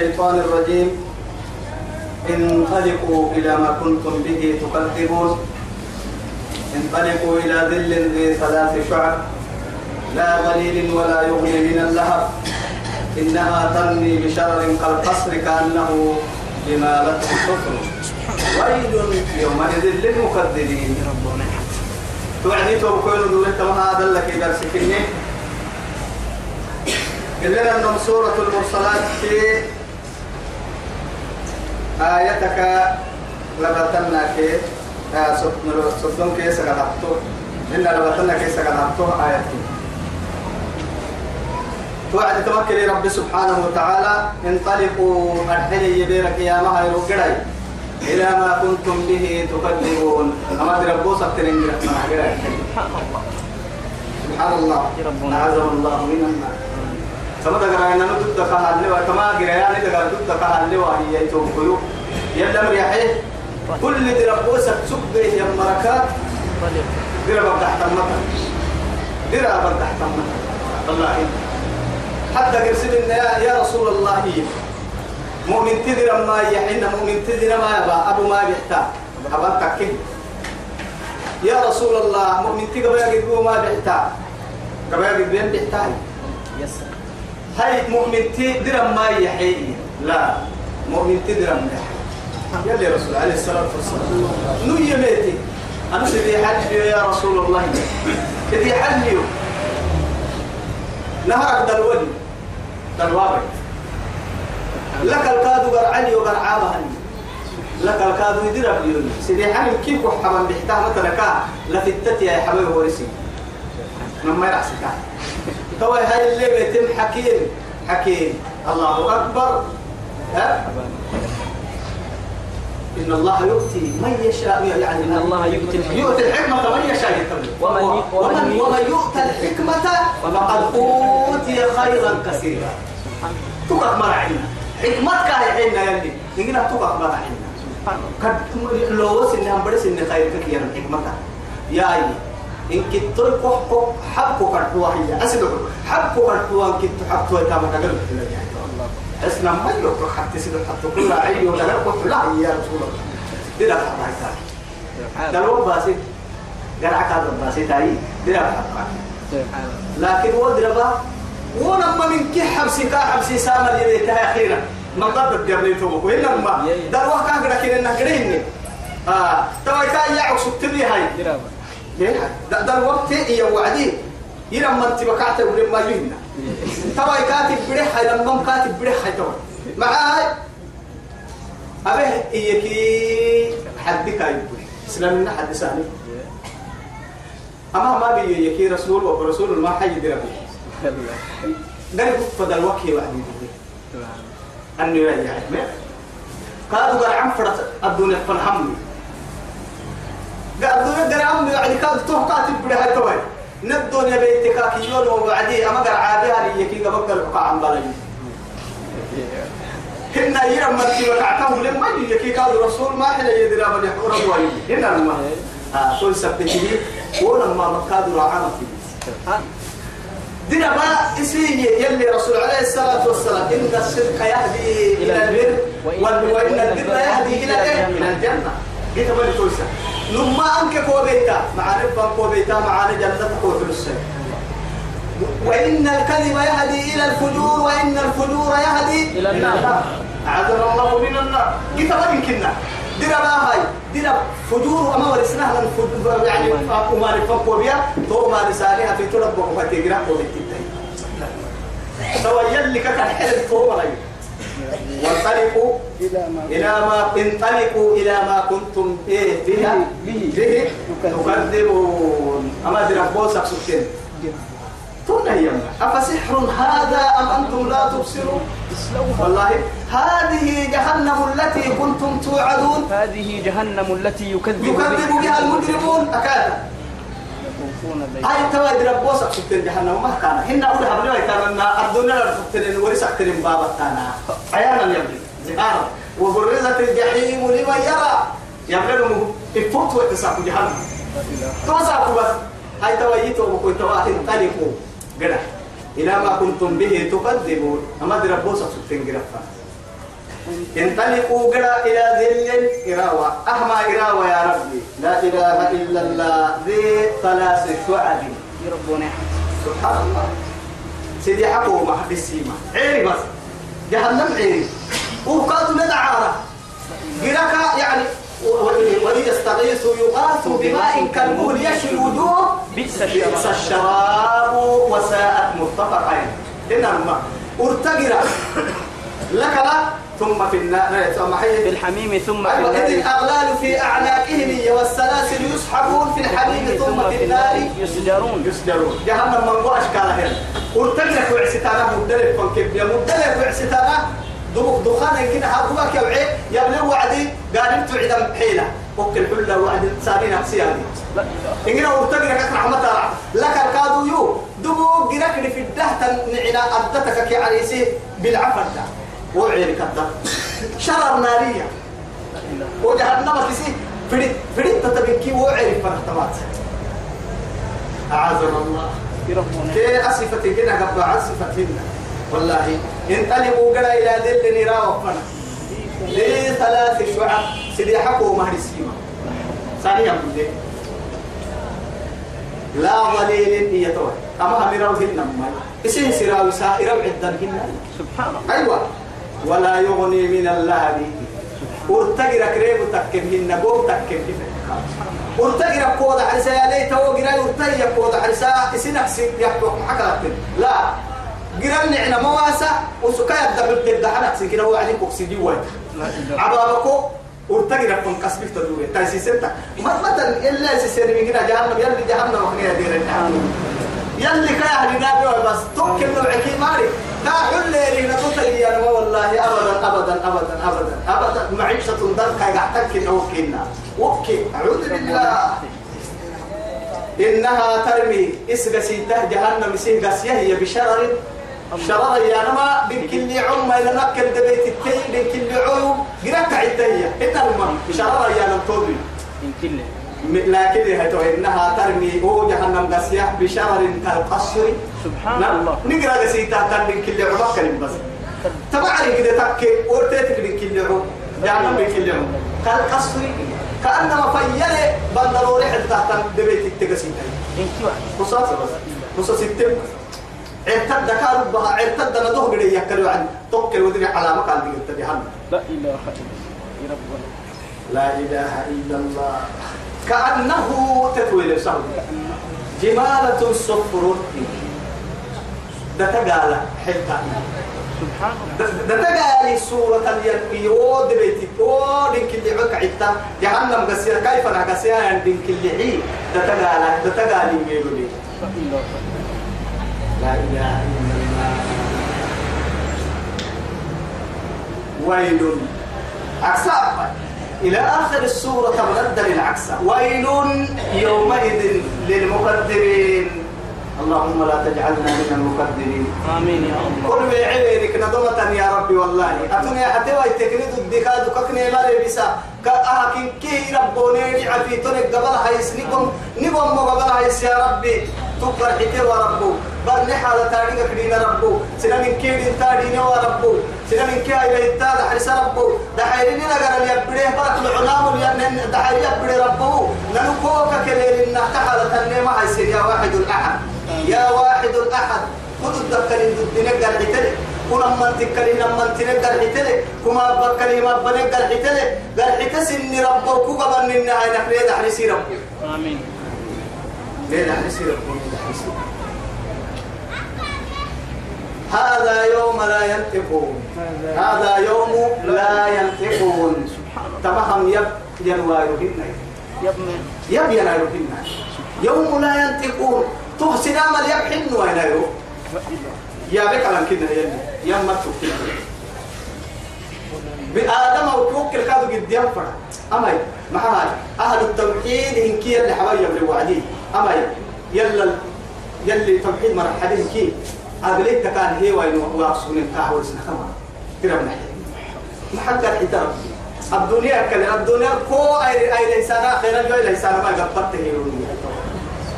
الشيطان الرجيم. انطلقوا إلى ما كنتم به تكذبون. انطلقوا إلى ظل ذي ثلاث شعب. لا ظليل ولا يغني من اللهب. إنها ترمي بشرر كالقصر كأنه جمالة صفر ويل يومئذ للمكذبين. توعدي توكل دولة ما هذا لك إذا سكني قلنا أنهم سورة المرسلات في آيتك لبتنا كي صدون كي سكتبتو إن لبتنا كي سكتبتو آيتك توعد تمكن رب سبحانه وتعالى انطلقوا الحلي يبيرك يا مها يرقري إلى ما كنتم به تكذبون. أما ربو سبتنين سبحان الله. أعزم الله من النار كما تقرأ أن ضد كهال لوا كما قرأ يعني تقرأ ضد كهال لوا هي يتوقعوا يلم ريحه كل دربوسة تسبه يا مركات درب تحت المطر درب تحت المطر والله حتى قرسل يا يا رسول الله. مؤمن تدر ما يحين مؤمن تدر ما يبا. أبو ما بيحتاج أبا تكين يا رسول الله مؤمن تقبل يقول ما بيحتاج قبل يقول بيحتاج يس هاي مؤمن تدرم ما يحيي. لا مؤمن تدرم يا يلي رسول عليه الصلاة والسلام. نو يميتي أنا سيدي حج يا رسول الله؟ سيدي حج نهرك دلولي دلوابك لك الكادو قرعني وقرعابها لك الكادو يدرب يوني سيدي حج كيف وحبا بيحتاج مثلا لفتتي يا حبيبي ورسي. لما يرعسك توي هاي اللي بيتم حكيم. حكيم. الله أكبر. ها؟ إن الله يؤتي من يشاء. يعني إن الله يؤتي الحكمة. يؤتي الحكمة من يشاء. ومن ومن ومن يؤتى الحكمة فقد أوتي خيرا كثيرا. تقف مرعينا حكمتك هي حين يلي نجينا تقف مرعينا قد لو وصلنا هم برس إن خير كثيرا حكمتك. يا أيها إن كنت تلقوا حبكوا كرتوا هي أسدوا حبكوا كرتوا إن كنت حبكوا كما تقول اسنا ما يوقع حتى سيدوا حتى كل عيو ولا قلت لا يا رسول الله. دينا حبايتا دلو باسي. قرع كذا باسي تاي. دينا حبايتا لكن ودربا ونما من كي حبسي كا حبسي سامر يبيتها أخيرا. ما قبل يتوبك وإلا ما. دلو كان قد كنا نقريني آه. توا كان يعكس تبي هاي. ده ده الوقت هي وعدي. إلى ما أنت بكعت ولا ما يهنا. تبا كاتب بريح هاي لما كاتب بريح هاي تبا معاي أبه إيكي حدك هاي. إسلامنا حد سامي. أما ما بي يكي رسول ورسول ما حي دربي قال فضل الوقت وعدي. أني رجع قالوا قال عم فرت الدنيا فنحمني. قال دون درام يعني كاد تو كاتب بده هاي توي. ندون يا بيتك كيون وبعدي أما قال عادي هذه يكي قبل قال عن بالي هنا يرم مرتي وقعتهم لما يكي قال رسول ما ما يحور أبوي هنا لما آه كل سبتي ولما مكاد راعنا في دينا با اسي يلي رسول عليه الصلاة والسلام إن الصدق يهدي إلى البر وإن البر يهدي إلى الجنة. قلت تويسا لما أنك كوبيتا مع ربا كوبيتا مع جنة كوبيتا وإن الكذب يهدي إلى الفجور وإن الفجور يهدي إلى النار. أعاذنا الله من النار. قلت بلي كنا دينا ما هاي؟ دينا فجور أما ورسناها من فجور يعني أما ربا كوبيا تو ما رسالها في طلب وما تقرأ كوبيتا. سوى يلي كان حلم تو ولا وانطلقوا إلى ما انطلقوا إلى ما كنتم إيه بها به تكذبون. أما دربوس سكتين تقول هي أفسحر هذا أم أنتم لا تبصرون؟ والله هذه جهنم التي كنتم توعدون. هذه جهنم التي يكذب يكذب بها المجرمون. أكاد. هاي توا دربوس سكتين جهنم ما كان. هنا أول حبلي كان الدنيا سكتين ورسك ترين بابا تانا. عيانا يبني زهار. وبرزت الجحيم لمن يرى. يبلغ الفوت وتساق جهنم. توساق بس. هاي تويتو بكو توا انطلقوا. قرا إلى ما كنتم به تكذبون. أما دربوس سكتين قرفا انطلقوا قرا إلى ذل إراوة. أهما إراوة يا ربي. لا إله إلا الله. ذي ثلاث شعب. يربون سبحان الله. سيدي حقه ما حد السيما عيري بس. جهنم عيري. وقالوا ندعارة قراك يعني وإن يستغيثوا يغاثوا بماء كالمهل يشوي الوجوه بئس بئس الشراب. الشراب وساءت مرتفقين إنما ارتقرا لك لا ثم في النار. ثم في الحميم ثم في أيوة إذ النار الأغلال في أعناقهم والسلاسل يسحبون في الحميم ثم في النار. يسجرون. يسجرون. جهنم من هو أشكالها ارتقرا في عسيتانا مدلك فانكب يا مدلك في عسيتانا دو- دخان كده هاكوك يا وعي يا ابن وعدي قال تعدم حيلة. وكل حلة وعد سارين إله إننا ورتقنا كك رحمة الله لك الكادو يو. دبو جرك في الدهة نعنا أدتك كي عريسي بالعفر ده وعيرك الدهة شرر نارية. وجهنم كسي فريد فريد تتبكي وعيرك فرحتمات. أعاذنا الله. كي أصفة كنا قبل أصفة كنا والله انطلقوا قلا إلى ذل نرى وفنا. ليه ثلاث شعب سيدي حقوا مهر السيما ثانيا ذلك لا ظليل هي توي أما هم يروهن ما إسين سراوي سائر عدن سبحان الله. أيوة. ولا يغني من اللهب. ورتقر كريب تكبهن قوم تكبهن ورتقر قوة عرسا يا ليت هو قرا ورتقر قوة عرسا إسين أحسن يحكم حكرت لا. قرا نعنا مواسا وسكاية دبل تبدأ سكنا هو عليك لا إله عبابكو ورتقي رقم كسبك تدوي تايسي سنتا مثلا إلا سيسير من هنا جهنم يلي جهنم وخنيا دير النعم يلي كا أهل نابي بس توكل نوعكي ماري. تا حل لي نتوتي أنا والله. أبدا أبدا أبدا أبدا. أبدا. معيشة ضنكا يحتك نوكينا وكي أعوذ بالله. إنها ترمي إسقسيته جهنم إسقسيه هي بشرر. شرر يا نما بكل عم إلى نكل دبيت التي بكل عيو قرأت عدية. إنما شرر يا نم توري إن كله لكن هي تو إنها ترمي هو جهنم قسيه بشرر كالقصر. سبحان نعم. الله. نقرأ قسيته تن بكل عم كلم بس. تبعني كده تكي ورتيتك بكل عم جهنم بكل عم كالقصر. كأنما فيلي بندروري حتى دبيت التقسيته إن كوا قصاص بس قصاص التم. اعتد كان بها اعتد ندوه قد يكلوا عن توكل ودري على مكان دي تبيهن لا إله إلا الله. لا إله إلا الله. كأنه تتويل سهل جمالة صفر. ده تقال حتى ده سورة اليود بيتي. أو دين كل عك عتا جهنم قسيا. كيف أنا قسيا؟ دين كل عي. ده تقال ده تقال يقولوا لا إله لا إله إلا الله. ويل. عكسا إلى آخر السورة تبدل العكس ويل يومئذ للمكذبين اللهم لا تجعلنا من المكذبين آمين يا الله قل بعينك نظمة يا ربي والله. أتوني حتى ويتكني الدكاد ككني ما لبسا كأهكين كي ربوني عفي تونك قبل هايس نقوم نقوم قبل هايس يا ربي. تقبل حتى وربو بل نحالة تاريخ كدينا ربو. سنة من كي دين تاريخ وربو سنة من كي إلى التالي حرس ربو. دحيرين نقر اللي يبريه برك العنام اللي دحير يبري ربو. ننكوك كليل نحتحالة النيمة هايس يا واحد الأحد. يا واحد الأحد. كل الدكتور الدنيا قال حتلي. كنا من لما تنقل حتلي. كما بكلي ما بنقل حتلي. قال حتس إن ربك من النهاية. نحن يدح نسي ربك آمين. هذا يوم لا ينطقون هذا يوم لا ينطقون تمام يب ينوايرهن يب ينوايرهن يوم لا ينطقون تحسن عمل يبحن وينايرو يا بك على كده يا ما تكتب بآدم وتوكل كادو قد ينفر أما ما هاي أهل التوحيد إن كي اللي حوايا من وعدي أما يلا يلي توحيد مرحلين كي أقليت كان هي وين واقصون الكاهو سنة كمان ترى من ما حق الحتاب الدنيا كل الدنيا كو أي أي إنسان آخر الجوي إنسان ما قبضته هي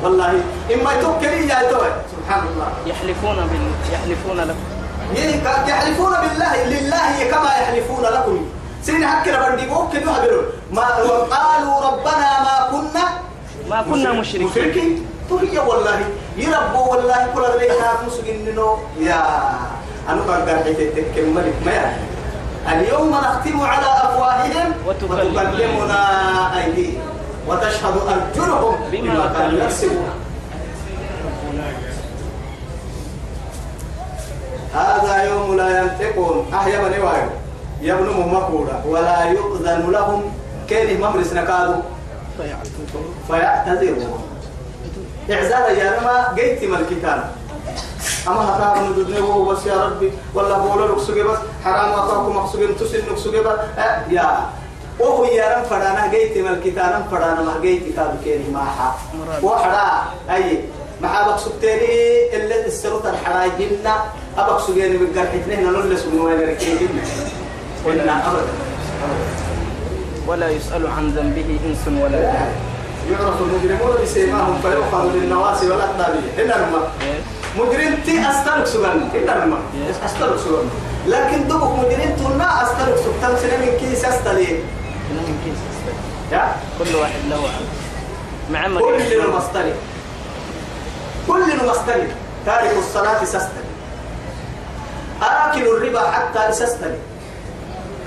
والله إما توكل يا توي. سبحان الله. يحلفون بال يحلفون لكم. يعني يحلفون بالله لله كما يحلفون لكم. سين ممكن يهبلون ما وقالوا ربنا ما كنا ما كنا مشركين. مشركين تهي والله. يربوا والله كل ذلك مسجن إنه يا. أنا قال قال حتى ملك ما يعني اليوم نختم على أفواههم وتكلمنا. أيديهم وتشهد أرجلهم بما كانوا يكسبون. هذا يوم لا ينطقون. أحيا بني وايو يبنوا مقولا ولا يؤذن لهم. كان ممرس نكادوا فيعتذرون إعزالا يا رما جيت من الكتاب أما هتار من دنيا هو بس يا ربي ولا بقول لك سجى بس حرام أخاكم تسن لك سجى بس يا وهو يا رم فرانا جيت من الكتاب فرانا ما جيت كاد كيني ما حا وحرا أي ما حابك سكتيني اللي السلطة الحراي جنة أبك سجيني بالقرح اثنين نلول سمو وين ركيجنا قلنا أبدا ولا يسأل عن ذنبه إنس ولا جان يعرف المجرمون بسيماهم فيؤخذ بالنواصي والأقدام. إلا رمى. مجرم تي أسترك سجن إلا رمى. أسترك سجن لكن دبك مجرم تنا أسترك سجن سنة من كيس أستلي كل واحد له عمل مع كل مستلي كل مستلي تارك الصلاة سستلي آكل الربا حتى سستلي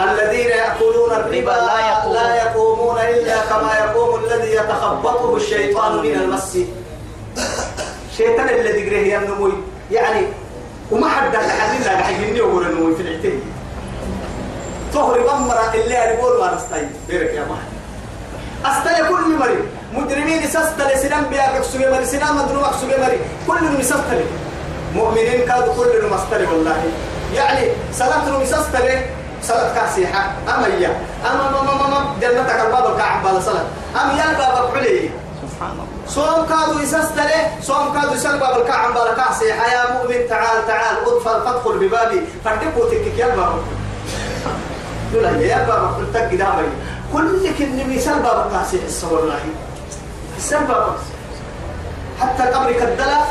الذين يأكلون الربا لا يقومون. لا يقومون إلا كما يقوم الذي يتخبطه الشيطان من المس. شيطان اللي تقريه النموي يعني وما حد حد حيجيني يقول النموي في العتين تهرب أمرا اللي أقول ما نستعين. بيرك يا مهد أستل كل مري مجرمين سستل سنان بيا سوي مري سنان مدنو سوي مري كل مسستل مؤمنين كادوا كل مستل والله. يعني صلاة مسستل صلاة كاسيحة. أما يا. أما ما ما ما ما. جنتك الباب الكعب على صلاة أم يا الباب عليه سبحان الله صوم كادوا يسستله صوم كادوا يسأل باب الكعب على كاسيحة. يا مؤمن تعال تعال ادخل فادخل ببابي. فردقوا تكك. يا الباب يقول يا بابا قلت قدامي كل كن مثال بابا كاسي حس والله. بابا حتى قبر كدلا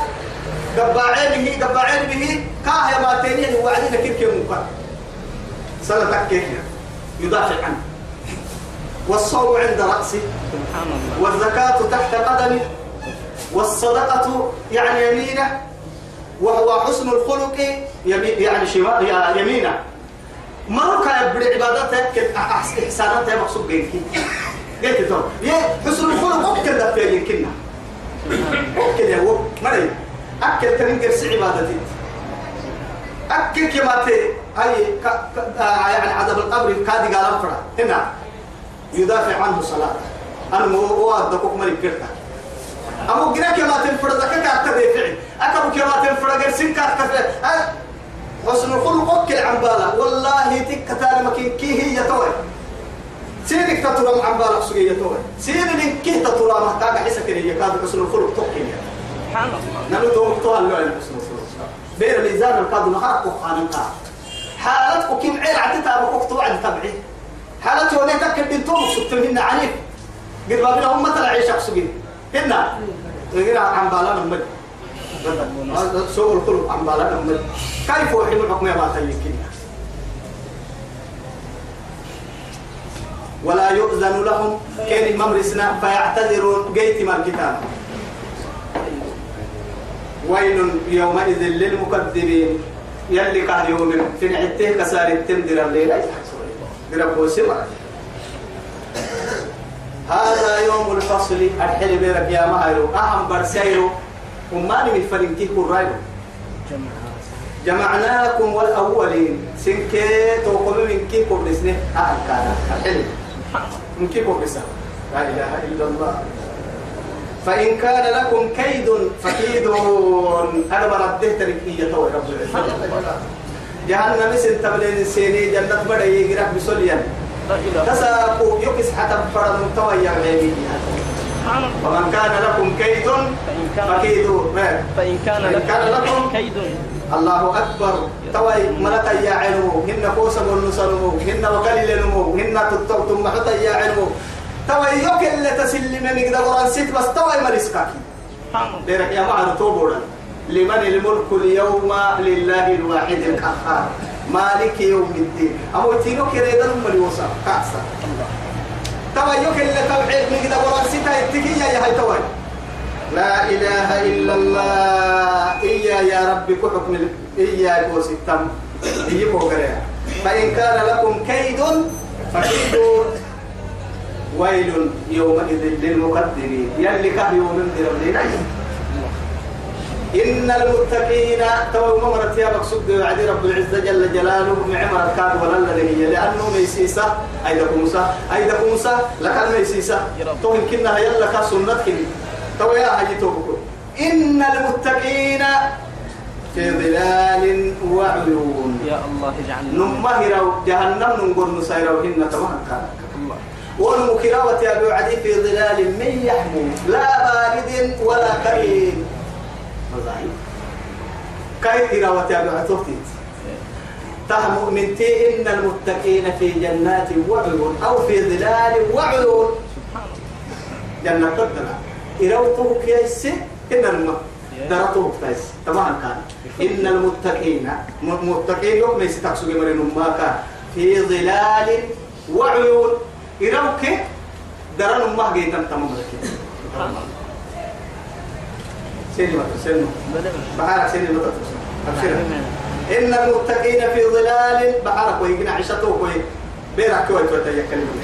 قباعين به قباعين به. كاه يا ماتيني وعدنا كيف كيف مكان سنة كيف يدافع عنه والصوم عند رأسي. سبحان الله. والزكاة تحت قدمه والصدقة يعني يمينة. وهو حسن الخلق يمي- يعني شمال يمينة. مرك كت أحس- إحساناته مقصود بينك قلت تو يا حسن الخلق؟ أكل ده في يمكننا أكل يا هو مري أكل تنقر سي عبادتي. أكل كما تي ك... آه يعني عذاب القبر كادي قال أفرا هنا يدافع عنه صلاة. أنا هو أدكوك مري كرتا أمو جنا كما تنفرد ذكاك أكتر فعل أكبو كما تنفرد قرسين كأكتر حسن الخلق أكل عن بالا. والله تك تانا مكين كي هي توي. سيرك تطلع عن بالا سجية توي. سيرك كي تطلع محتاج حسك هي كاد حسن الخلق توكل سبحان الله. نلو طوال له حسن الخلق. بير الميزان القاد نهارك وخانقا حالتك كم عير عدتها بكوك توعد تبعي حالته هنا تكل بنتوم سبتمهن عنيف. قد ما بينهم مثل عيش أقصقين هنا. غير عن بالا نمد سوء الخلق عن بالا نمد كيف وحيد الحكم يا باتي كنا ولا يؤذن لهم كان ممرسنا فيعتذرون جيت ما الكتاب ويل يومئذ للمكذبين. يلي كان يوم في العته كسار التمدر الليل قربوا سمع هذا يوم الفصل الحل بيرك يا مهرو أهم برسيرو. وما من فلنكيه الرايو جمعناكم والأولين. سنكي توقم من كي قبلسنه أهل كان الحل من كي قبلسه لا إله إلا الله. فإن كان لكم كيد فكيدون. أنا برديه تركية توي رب العزة جهنم سن تبلين سيني جنة بدأ يقرأ بسوليا تساقوا يكس حتى فرد سبحان الله ومن كان لكم كيد فكيدون. فإن كان لكم كيد. الله أكبر. توي ملتا يا علمو هن فوسا ونسلمو هن وقليل نمو. هن تتوتم محطا يا علمو توي يوك اللي تسلم مقدر قرآن ست بس توي الله ديرك يا معنا توبولا لمن الملك اليوم لله الواحد القهار. مالك يوم الدين. أمو تينو كريدا مليوسا كأسا. توا يوك اللي توعيد من كده ورانسيتا يتكي يا هاي توي لا إله إلا الله. إيا يا ربي كحكم إيا يوسيتم إيا كوكريا فإن كان لكم كيد فكيدون ويل يومئذ للمقدرين. يلي كان يوم من إن المتقين تو مرت يا مقصود وعدي رب العزة جل جلاله معمر كاد ولا الذي لأنه ميسيسة. أيدك موسى. أيدك موسى. لك ميسيسة تو يمكنها يلا كسنتك تو يا هاي إن المتقين في ظلال وعيون. يا الله اجعلنا نمهر جهنم نقول نسير وهن تمام كان الله والمكراوة يا أبو عدي في ظلال من يحمل لا بارد ولا كريم. كاي كراوة يا أبو عدي تهم من تي إن المتقين في جنات وعيون أو في ظلال وعيون. جنة تدنا إروته كيسي إن الم درته كيس تمام كان. إن المتقين متقين يوم ليس تقصد مرين ما في ظلال وعيون. إروك درن ما جيتم تمام لك سيني ما سيني بحارك سيني ما أبشر إن المتقين في ظلال. بحارك ويقنع عشته وي بيرك كوي تتيكلم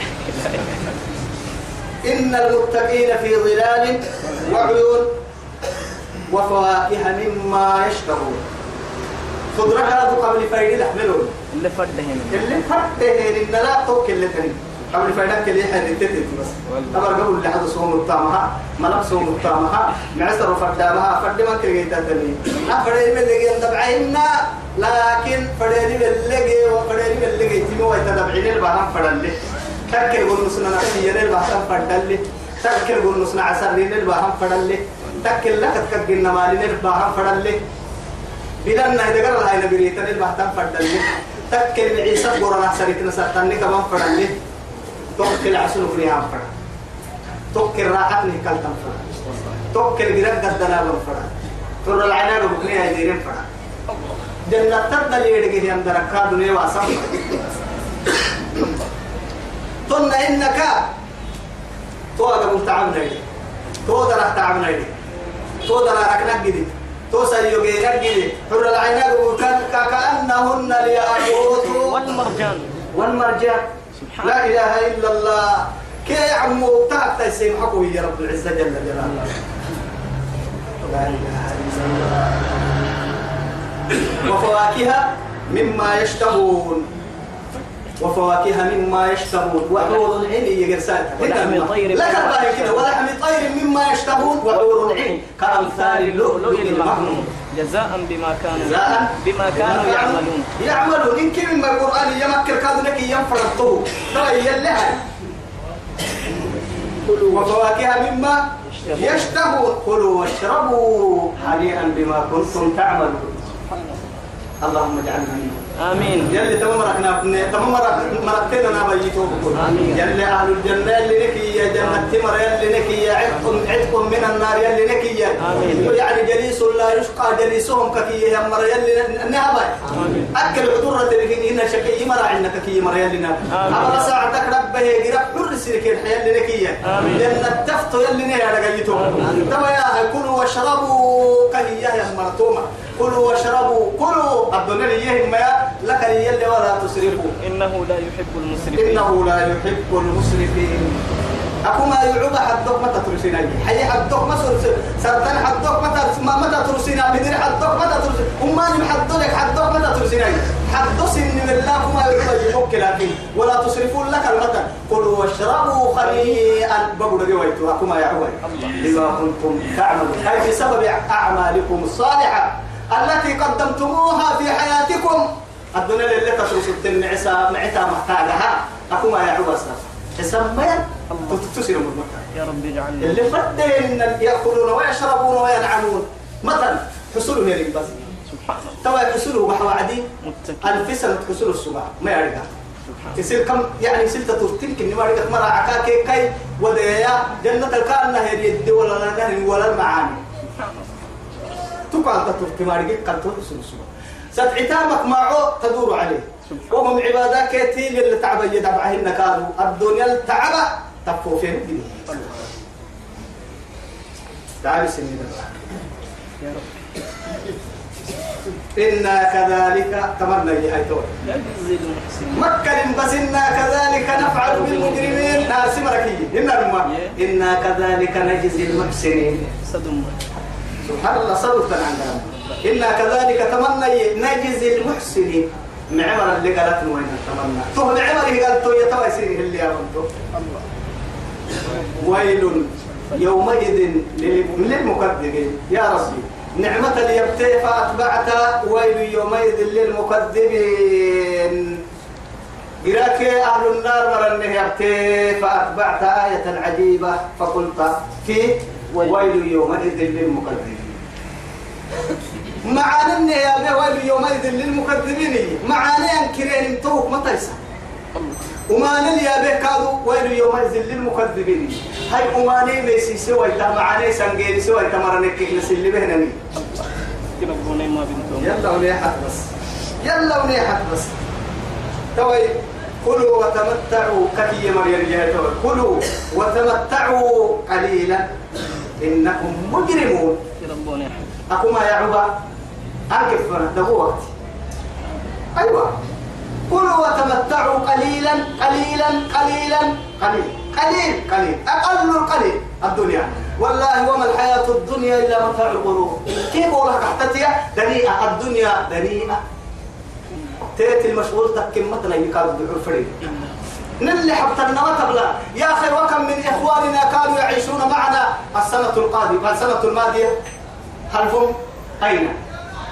إن المتقين في ظلال. وعيون. وفواكه مما يشتهون. خضرة هذا قبل فايدة يحملون اللي فرد هنا اللي فتة إن لا توك اللي تاني قبل فايدة كلي حريتت بس. تبر قبل اللي حدث صوم الطامها ملك صوم الطامها معسر فردامها فرد ما كري تدني أفرد من اللي جند بعيننا لكن فرد من اللي جي وفرد من اللي جي تيمو يتدبعين البحر فرد لي تذكر قول نسنا نحيي البحر فرد لي تذكر قول نسنا عسرين البحر فرد لي تذكر لك تكجنا مالين البحر فرد لي بلنا إذا قرر هاي نبريتني البحر فرد لي تذكر عيسى قرنا سريتنا سرتني كمان فرد لي توكل عسل في عام فرد توكل راحتني كالتم فرد توكل جرق قدنا من فرد ترى العناد بكني هيديرين فرد جنة تبدل يدقي عند ركاب دنيا واسم. ثم إنك تو هذا متعبنا يدي تو درا تعبنا يدي تو درا ركنا جدي تو سيو غيرك جدي ترى العناد وكان كأنهن الياقوت والمرجان. والمرجان. لا إله إلا الله. كي عمو تعب تيسيم حكو يا رب العزة جل جلاله. لا إله إلا الله. وفواكه مما يشتهون. وفواكه مما يشتهون. وحور العين يجرسات ولحم طير لا كده. ولحم طير مما يشتهون. وحور العين كأمثال اللؤلؤ المكنون جزاء بما كانوا جزاء بما كانوا يعملون. يعملون. إن كم من القرآن يمكر كادو لك ينفرطه ترى يلها كلوا وفواكه مما يشتهون. كلوا واشربوا هنيئا بما كنتم تعملون. اللهم اجعلنا منهم. آمين يلي تمام ركنا تمام مركنا أنا بيتو بكل آمين. يلي أهل الجنة اللي نكي يا جنة تمر يلي نكي يا عتق عتق من النار يلي نكي آمين. يعني جليس لا يشقى جليسهم ككي يا مر يلي نهبا آمين. أكل عذرة لكن هنا شكي مر عندك كي مر يلي نهب آمين. أما ساعتك ربه قرب حر سيرك يلي نكي يا آمين. جنه تفتو يلي نهي رجيتو آمين. تما يا كلوا واشربوا كهي يا مرتومة كلوا واشربوا كلوا. الدنيا يهم يا لك يلي ولا تسرفوا. إنه لا يحب المسرفين. إنه لا يحب المسرفين. أكو ما يعوب حدوك متى ترسينا حي حدوك ما سرطان حدوك متى ما متى ترسينا بدر حدوك متى ترسي أماني حدوك حدوك متى ترسينا حدو سن من الله ما يعوب لكن ولا تسرفون لك المتى كلوا واشربوا خليئا. بقول جويتوا أكو ما يعوب بما كنتم تعملون. هاي بسبب أعمالكم الصالحة. التي قدمتموها في حياتكم. الدنيا اللي تشوف النعسة معتا محتاجها. أكو ما أسرف حساب ما تتسير من يا رب اجعلنا اللي فدين يأكلون ويشربون وينعمون مثلا حصوله هي بس. سبحان الله. توا حصوله بحوا عدي سنة حصوله الصبح. ما يعرفها. تصير كم يعني ستة ترتين كني ما رجعت مرة عكاكي كي وديا. جنة الكائن هي يدي ولا نهر ولا المعاني. ترتي ما رجعت قال تقول الصبح ستعتامك معه تدور عليه. وهم عبادات كتير اللي تعب يدعبهن كانوا الدنيا التعبة تفو فين دي تعالي سنين إنا كذلك تمنى هاي تقول نجزي المحسنين مكة بس إنا كذلك نفعل بالمجرمين. ناس مركي إنا كذلك نجزي المحسنين. صدم سبحان الله صدق عندنا. إنا كذلك تمنى نجزي المحسنين معمر اللي قالت وين تمنى. تو معمر قالت تو يتوسين اللي يا ويل يومئذ للم- للمكذبين. يا ربي نعمة اليبتي فأتبعت ويل يومئذ للمكذبين. إراك أهل النار مرنه يبتي فأتبعت آية عجيبة. فقلت في ويل يومئذ للمكذبين. معاني يا أبي ويل يومئذ للمكذبين. معاني أنكرين توك ما تيسا وما يا به كادو ويل يومئذ للمكذبين. هاي أماني ميسي سوى إتا معاني سنجيري سوى إتا مرنك بهنني بوني ما بنتهم يلا ونيحت بس. يلا ونيحت بس. توي كلوا وتمتعوا ككي مريم توي. كلوا وتمتعوا قليلا. إنكم مجرمون. أكما يا عبا أكف ده وقت. أيوة. كلوا وتمتعوا قليلا قليلا قليلا. قليل. قليل قليل. أقل القليل. الدنيا. والله وما الحياة الدنيا إلا متاع الغرور. كيف أقول لك حتى دنيئة. الدنيا دنيئة. تأتي المشغول تكم مثلا يكاد بدعو فريد نلي حبتنا ما تبلا يا أخي وكم من إخواننا كانوا يعيشون معنا. السنة القادمة السنة الماضية هل هم أين؟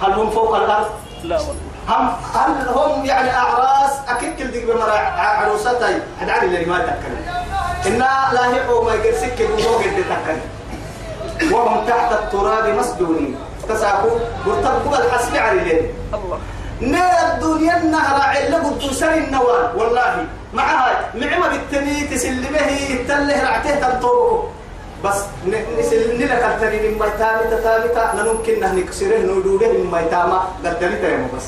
هل هم فوق الأرض؟ لا والله. هم هل هم يعني أعراس؟ أكيد كل ديك بمرا عروستي. أدعي اللي ما تكلم إنا لا يحو ما يقرسك وهو قد تكلم وهم تحت التراب مسجونين تساقوا مرتبوا الحسب على الليل الله. نار الدنيا النهر علا قد سر النوال. والله معها نعمة بالتميت تسلمه التله رعته تنطوه. بس نسل نلك التنين من ميتامي تتامي نمكن نه نكسره ندوده من ميتاما قدرت يا بس.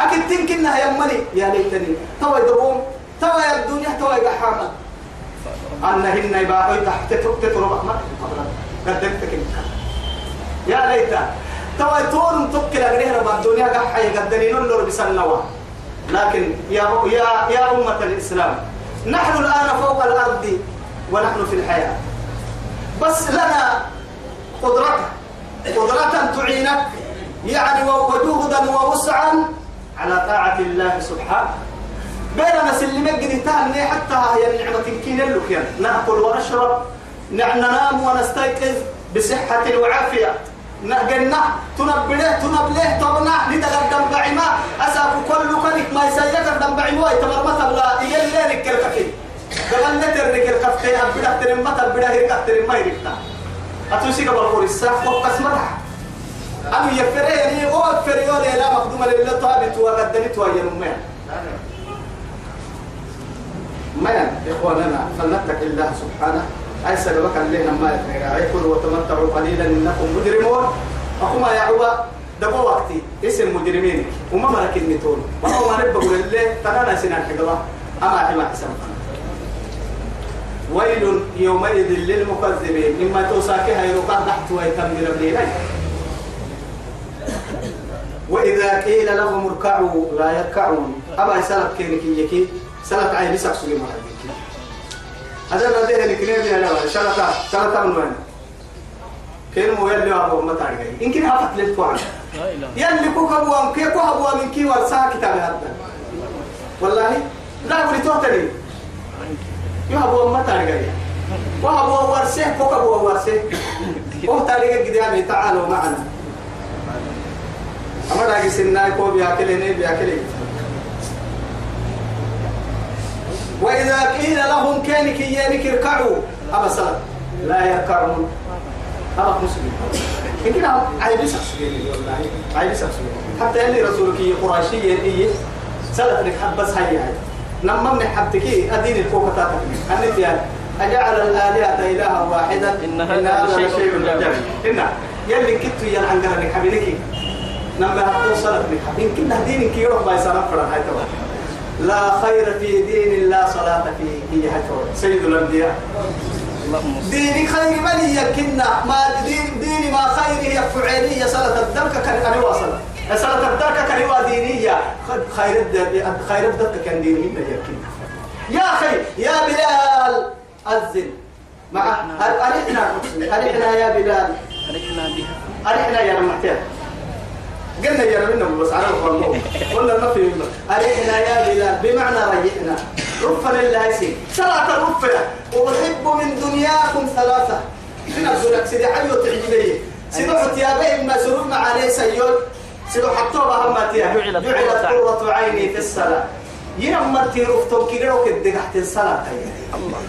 أكيد تمكن يا ملي يا ليتني توا يدوم توا يا الدنيا توا يقحاما أن هن يباعوا تحت تتربع ما قدرت كنك يا ليتا توا تون تكل أجريه رب الدنيا قحا يقدرين اللور بسنوا لكن يا يا يا أمة الإسلام نحن الآن فوق الأرض ونحن في الحياة. بس لنا قدرة قدرة تعينك يعني وجهدا ووسعا على طاعة الله سبحانه. بينما سلمك قد حتى هي النعمة كين لك. نأكل ونشرب ننام ونستيقظ بصحة وعافية. نهجنا تنبله تنبله طبنا لتقدم بعما أساف كل كنك ما يسيك الدم بعما يتمرمت بلا إيجا لك الكفي. قبل نترك الكفتين أبدا ترمت أبدا هيك ترمى هيك أتوسي قبل قرصة وقسمتها أنا يفري يعني هو فريور لا مخدوم لله طابت وقدمت ويا ما إخواننا فلنتق الله سبحانه. أي سببك لنا ما يكون وتمتعوا قليلا إنكم مجرمون. أخوما يا عبا دبوا وقتي. اسم مجرمين. وما ملك النتون وهو ما نبقى لله ترانا سنان حقبا أما حما حسن. ويل يومئذ للمكذبين. مما توساكي هاي رقا تحت ويتم ربنا وإذا قيل لهم اركعوا لا يركعون. أبا سلف كينك يكي سلف عين بسك سليم هذا ما ده الكلام يا لا سلف سلف من وين؟ كين مو يلي أبو ما تعرف يمكن أفت للتوعد لا إله. يلي كوك أبوام كي كوك أبوام من كي ورسا كتاب هذا. والله لا ولي توتري يا أبوام ما تعرف وأبو ورسه كوك أبو ورسه هو تعرف قدامي تعالوا معنا. أما راجع سناي كو بياكلني بياكلني وإذا قيل لهم كان كيانك اركعوا أبا سلام. لا يركعون أبا مسلم. والله عايز يسخسرني حتى يلي رسولك قراشي يلي سلف لك حبس هاي لما من حبتك أدين الفوق تاتك. أنت يعني أجعل الآلهة إلها واحدا. إن هذا لشيء عجاب. إن يلي كنت يلعنقرنك حبيبك. نما هتوصلك بك يمكن دينك يروح باي سلام فرن هاي لا خير في دين لا صلاة فيه هي هاي سيد الأنبياء. ديني خير من يكنا ما دين ديني ما خير هي فعلية صلاة الدرك كان كان واصل صلاة الدرك كان دينية. خير الد خير الدرك كان ديني من يكنا يا أخي يا بلال أذن. مع أرحنا أرحنا يا بلال؟ أرحنا بها؟ أرحنا يا رمحتين قلنا يا ربنا بس على القرنو ولا ما في أرحنا يا بلال. بمعنى ريحنا. رفا لله يسير. صلاة رفا وأحب من دنياكم ثلاثة. من أبزلك سيدي حيو تعجبي سيدي حتيابي ما سرور معاني سيول سيدي حطوبة هماتيا جعلت قرة عيني في الصلاة. ينمرتي رفتم كده وكده تحت الصلاة. الله.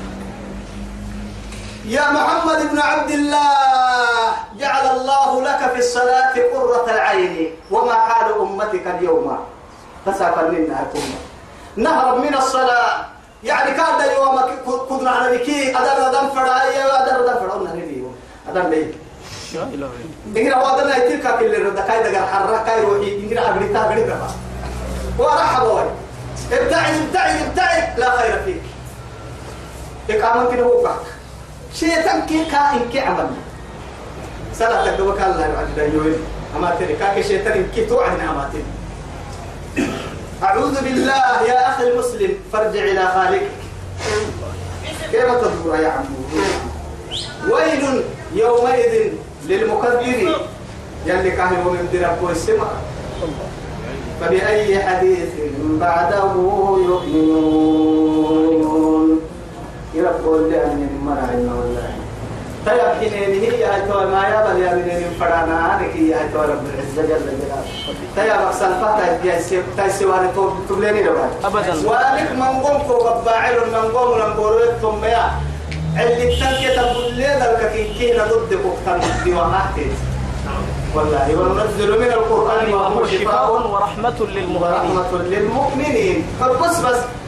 يا محمد بن عبد الله جعل الله لك في الصلاة قرة العين وما حال أمتك اليوم؟ فسافر منا الأمة نهرب من الصلاة. يعني كان يوم كنا على بكي أدر دم فرا يا أدر دم قلنا نبي. أدر إلا إننا وادنا يتلك كل الرد. كاي دقر حرة كاي روحي إننا أغريتا أغريتا ورحب وي ابتعد ابتعد ابتعد. لا خير فيك. إقامة كده هو شيطان كي كائن كي عمل. تقوى كان الله يعد يوين. أما تري كاك شيطان كي توعدنا أما أعوذ بالله يا أخي المسلم فارجع إلى خالقك. كيف تدبر يا عمو؟ ويل يومئذ للمكذبين يلي كان يوم يمدر السماء فبأي حديث بعده يؤمنون؟ يقول لأن مرعنا والله طيب حينين هي هاي تو ما يا بل يا من فرانا أنا كي هاي تو رب العزة جل جلاله. طيب أقسم فتا يا سيف تاي سوار تو تبليني ربع أبداً. وانك من قوم كو بباعل من قوم من قولت ثم يا. اللي تنك تقول لي ذلك؟ كي كي ضد بوقتان دي وحاتي والله وننزل من القرآن ما هو شفاء شفاء ورحمة للمؤمنين. ورحمة للمؤمنين. فبس بس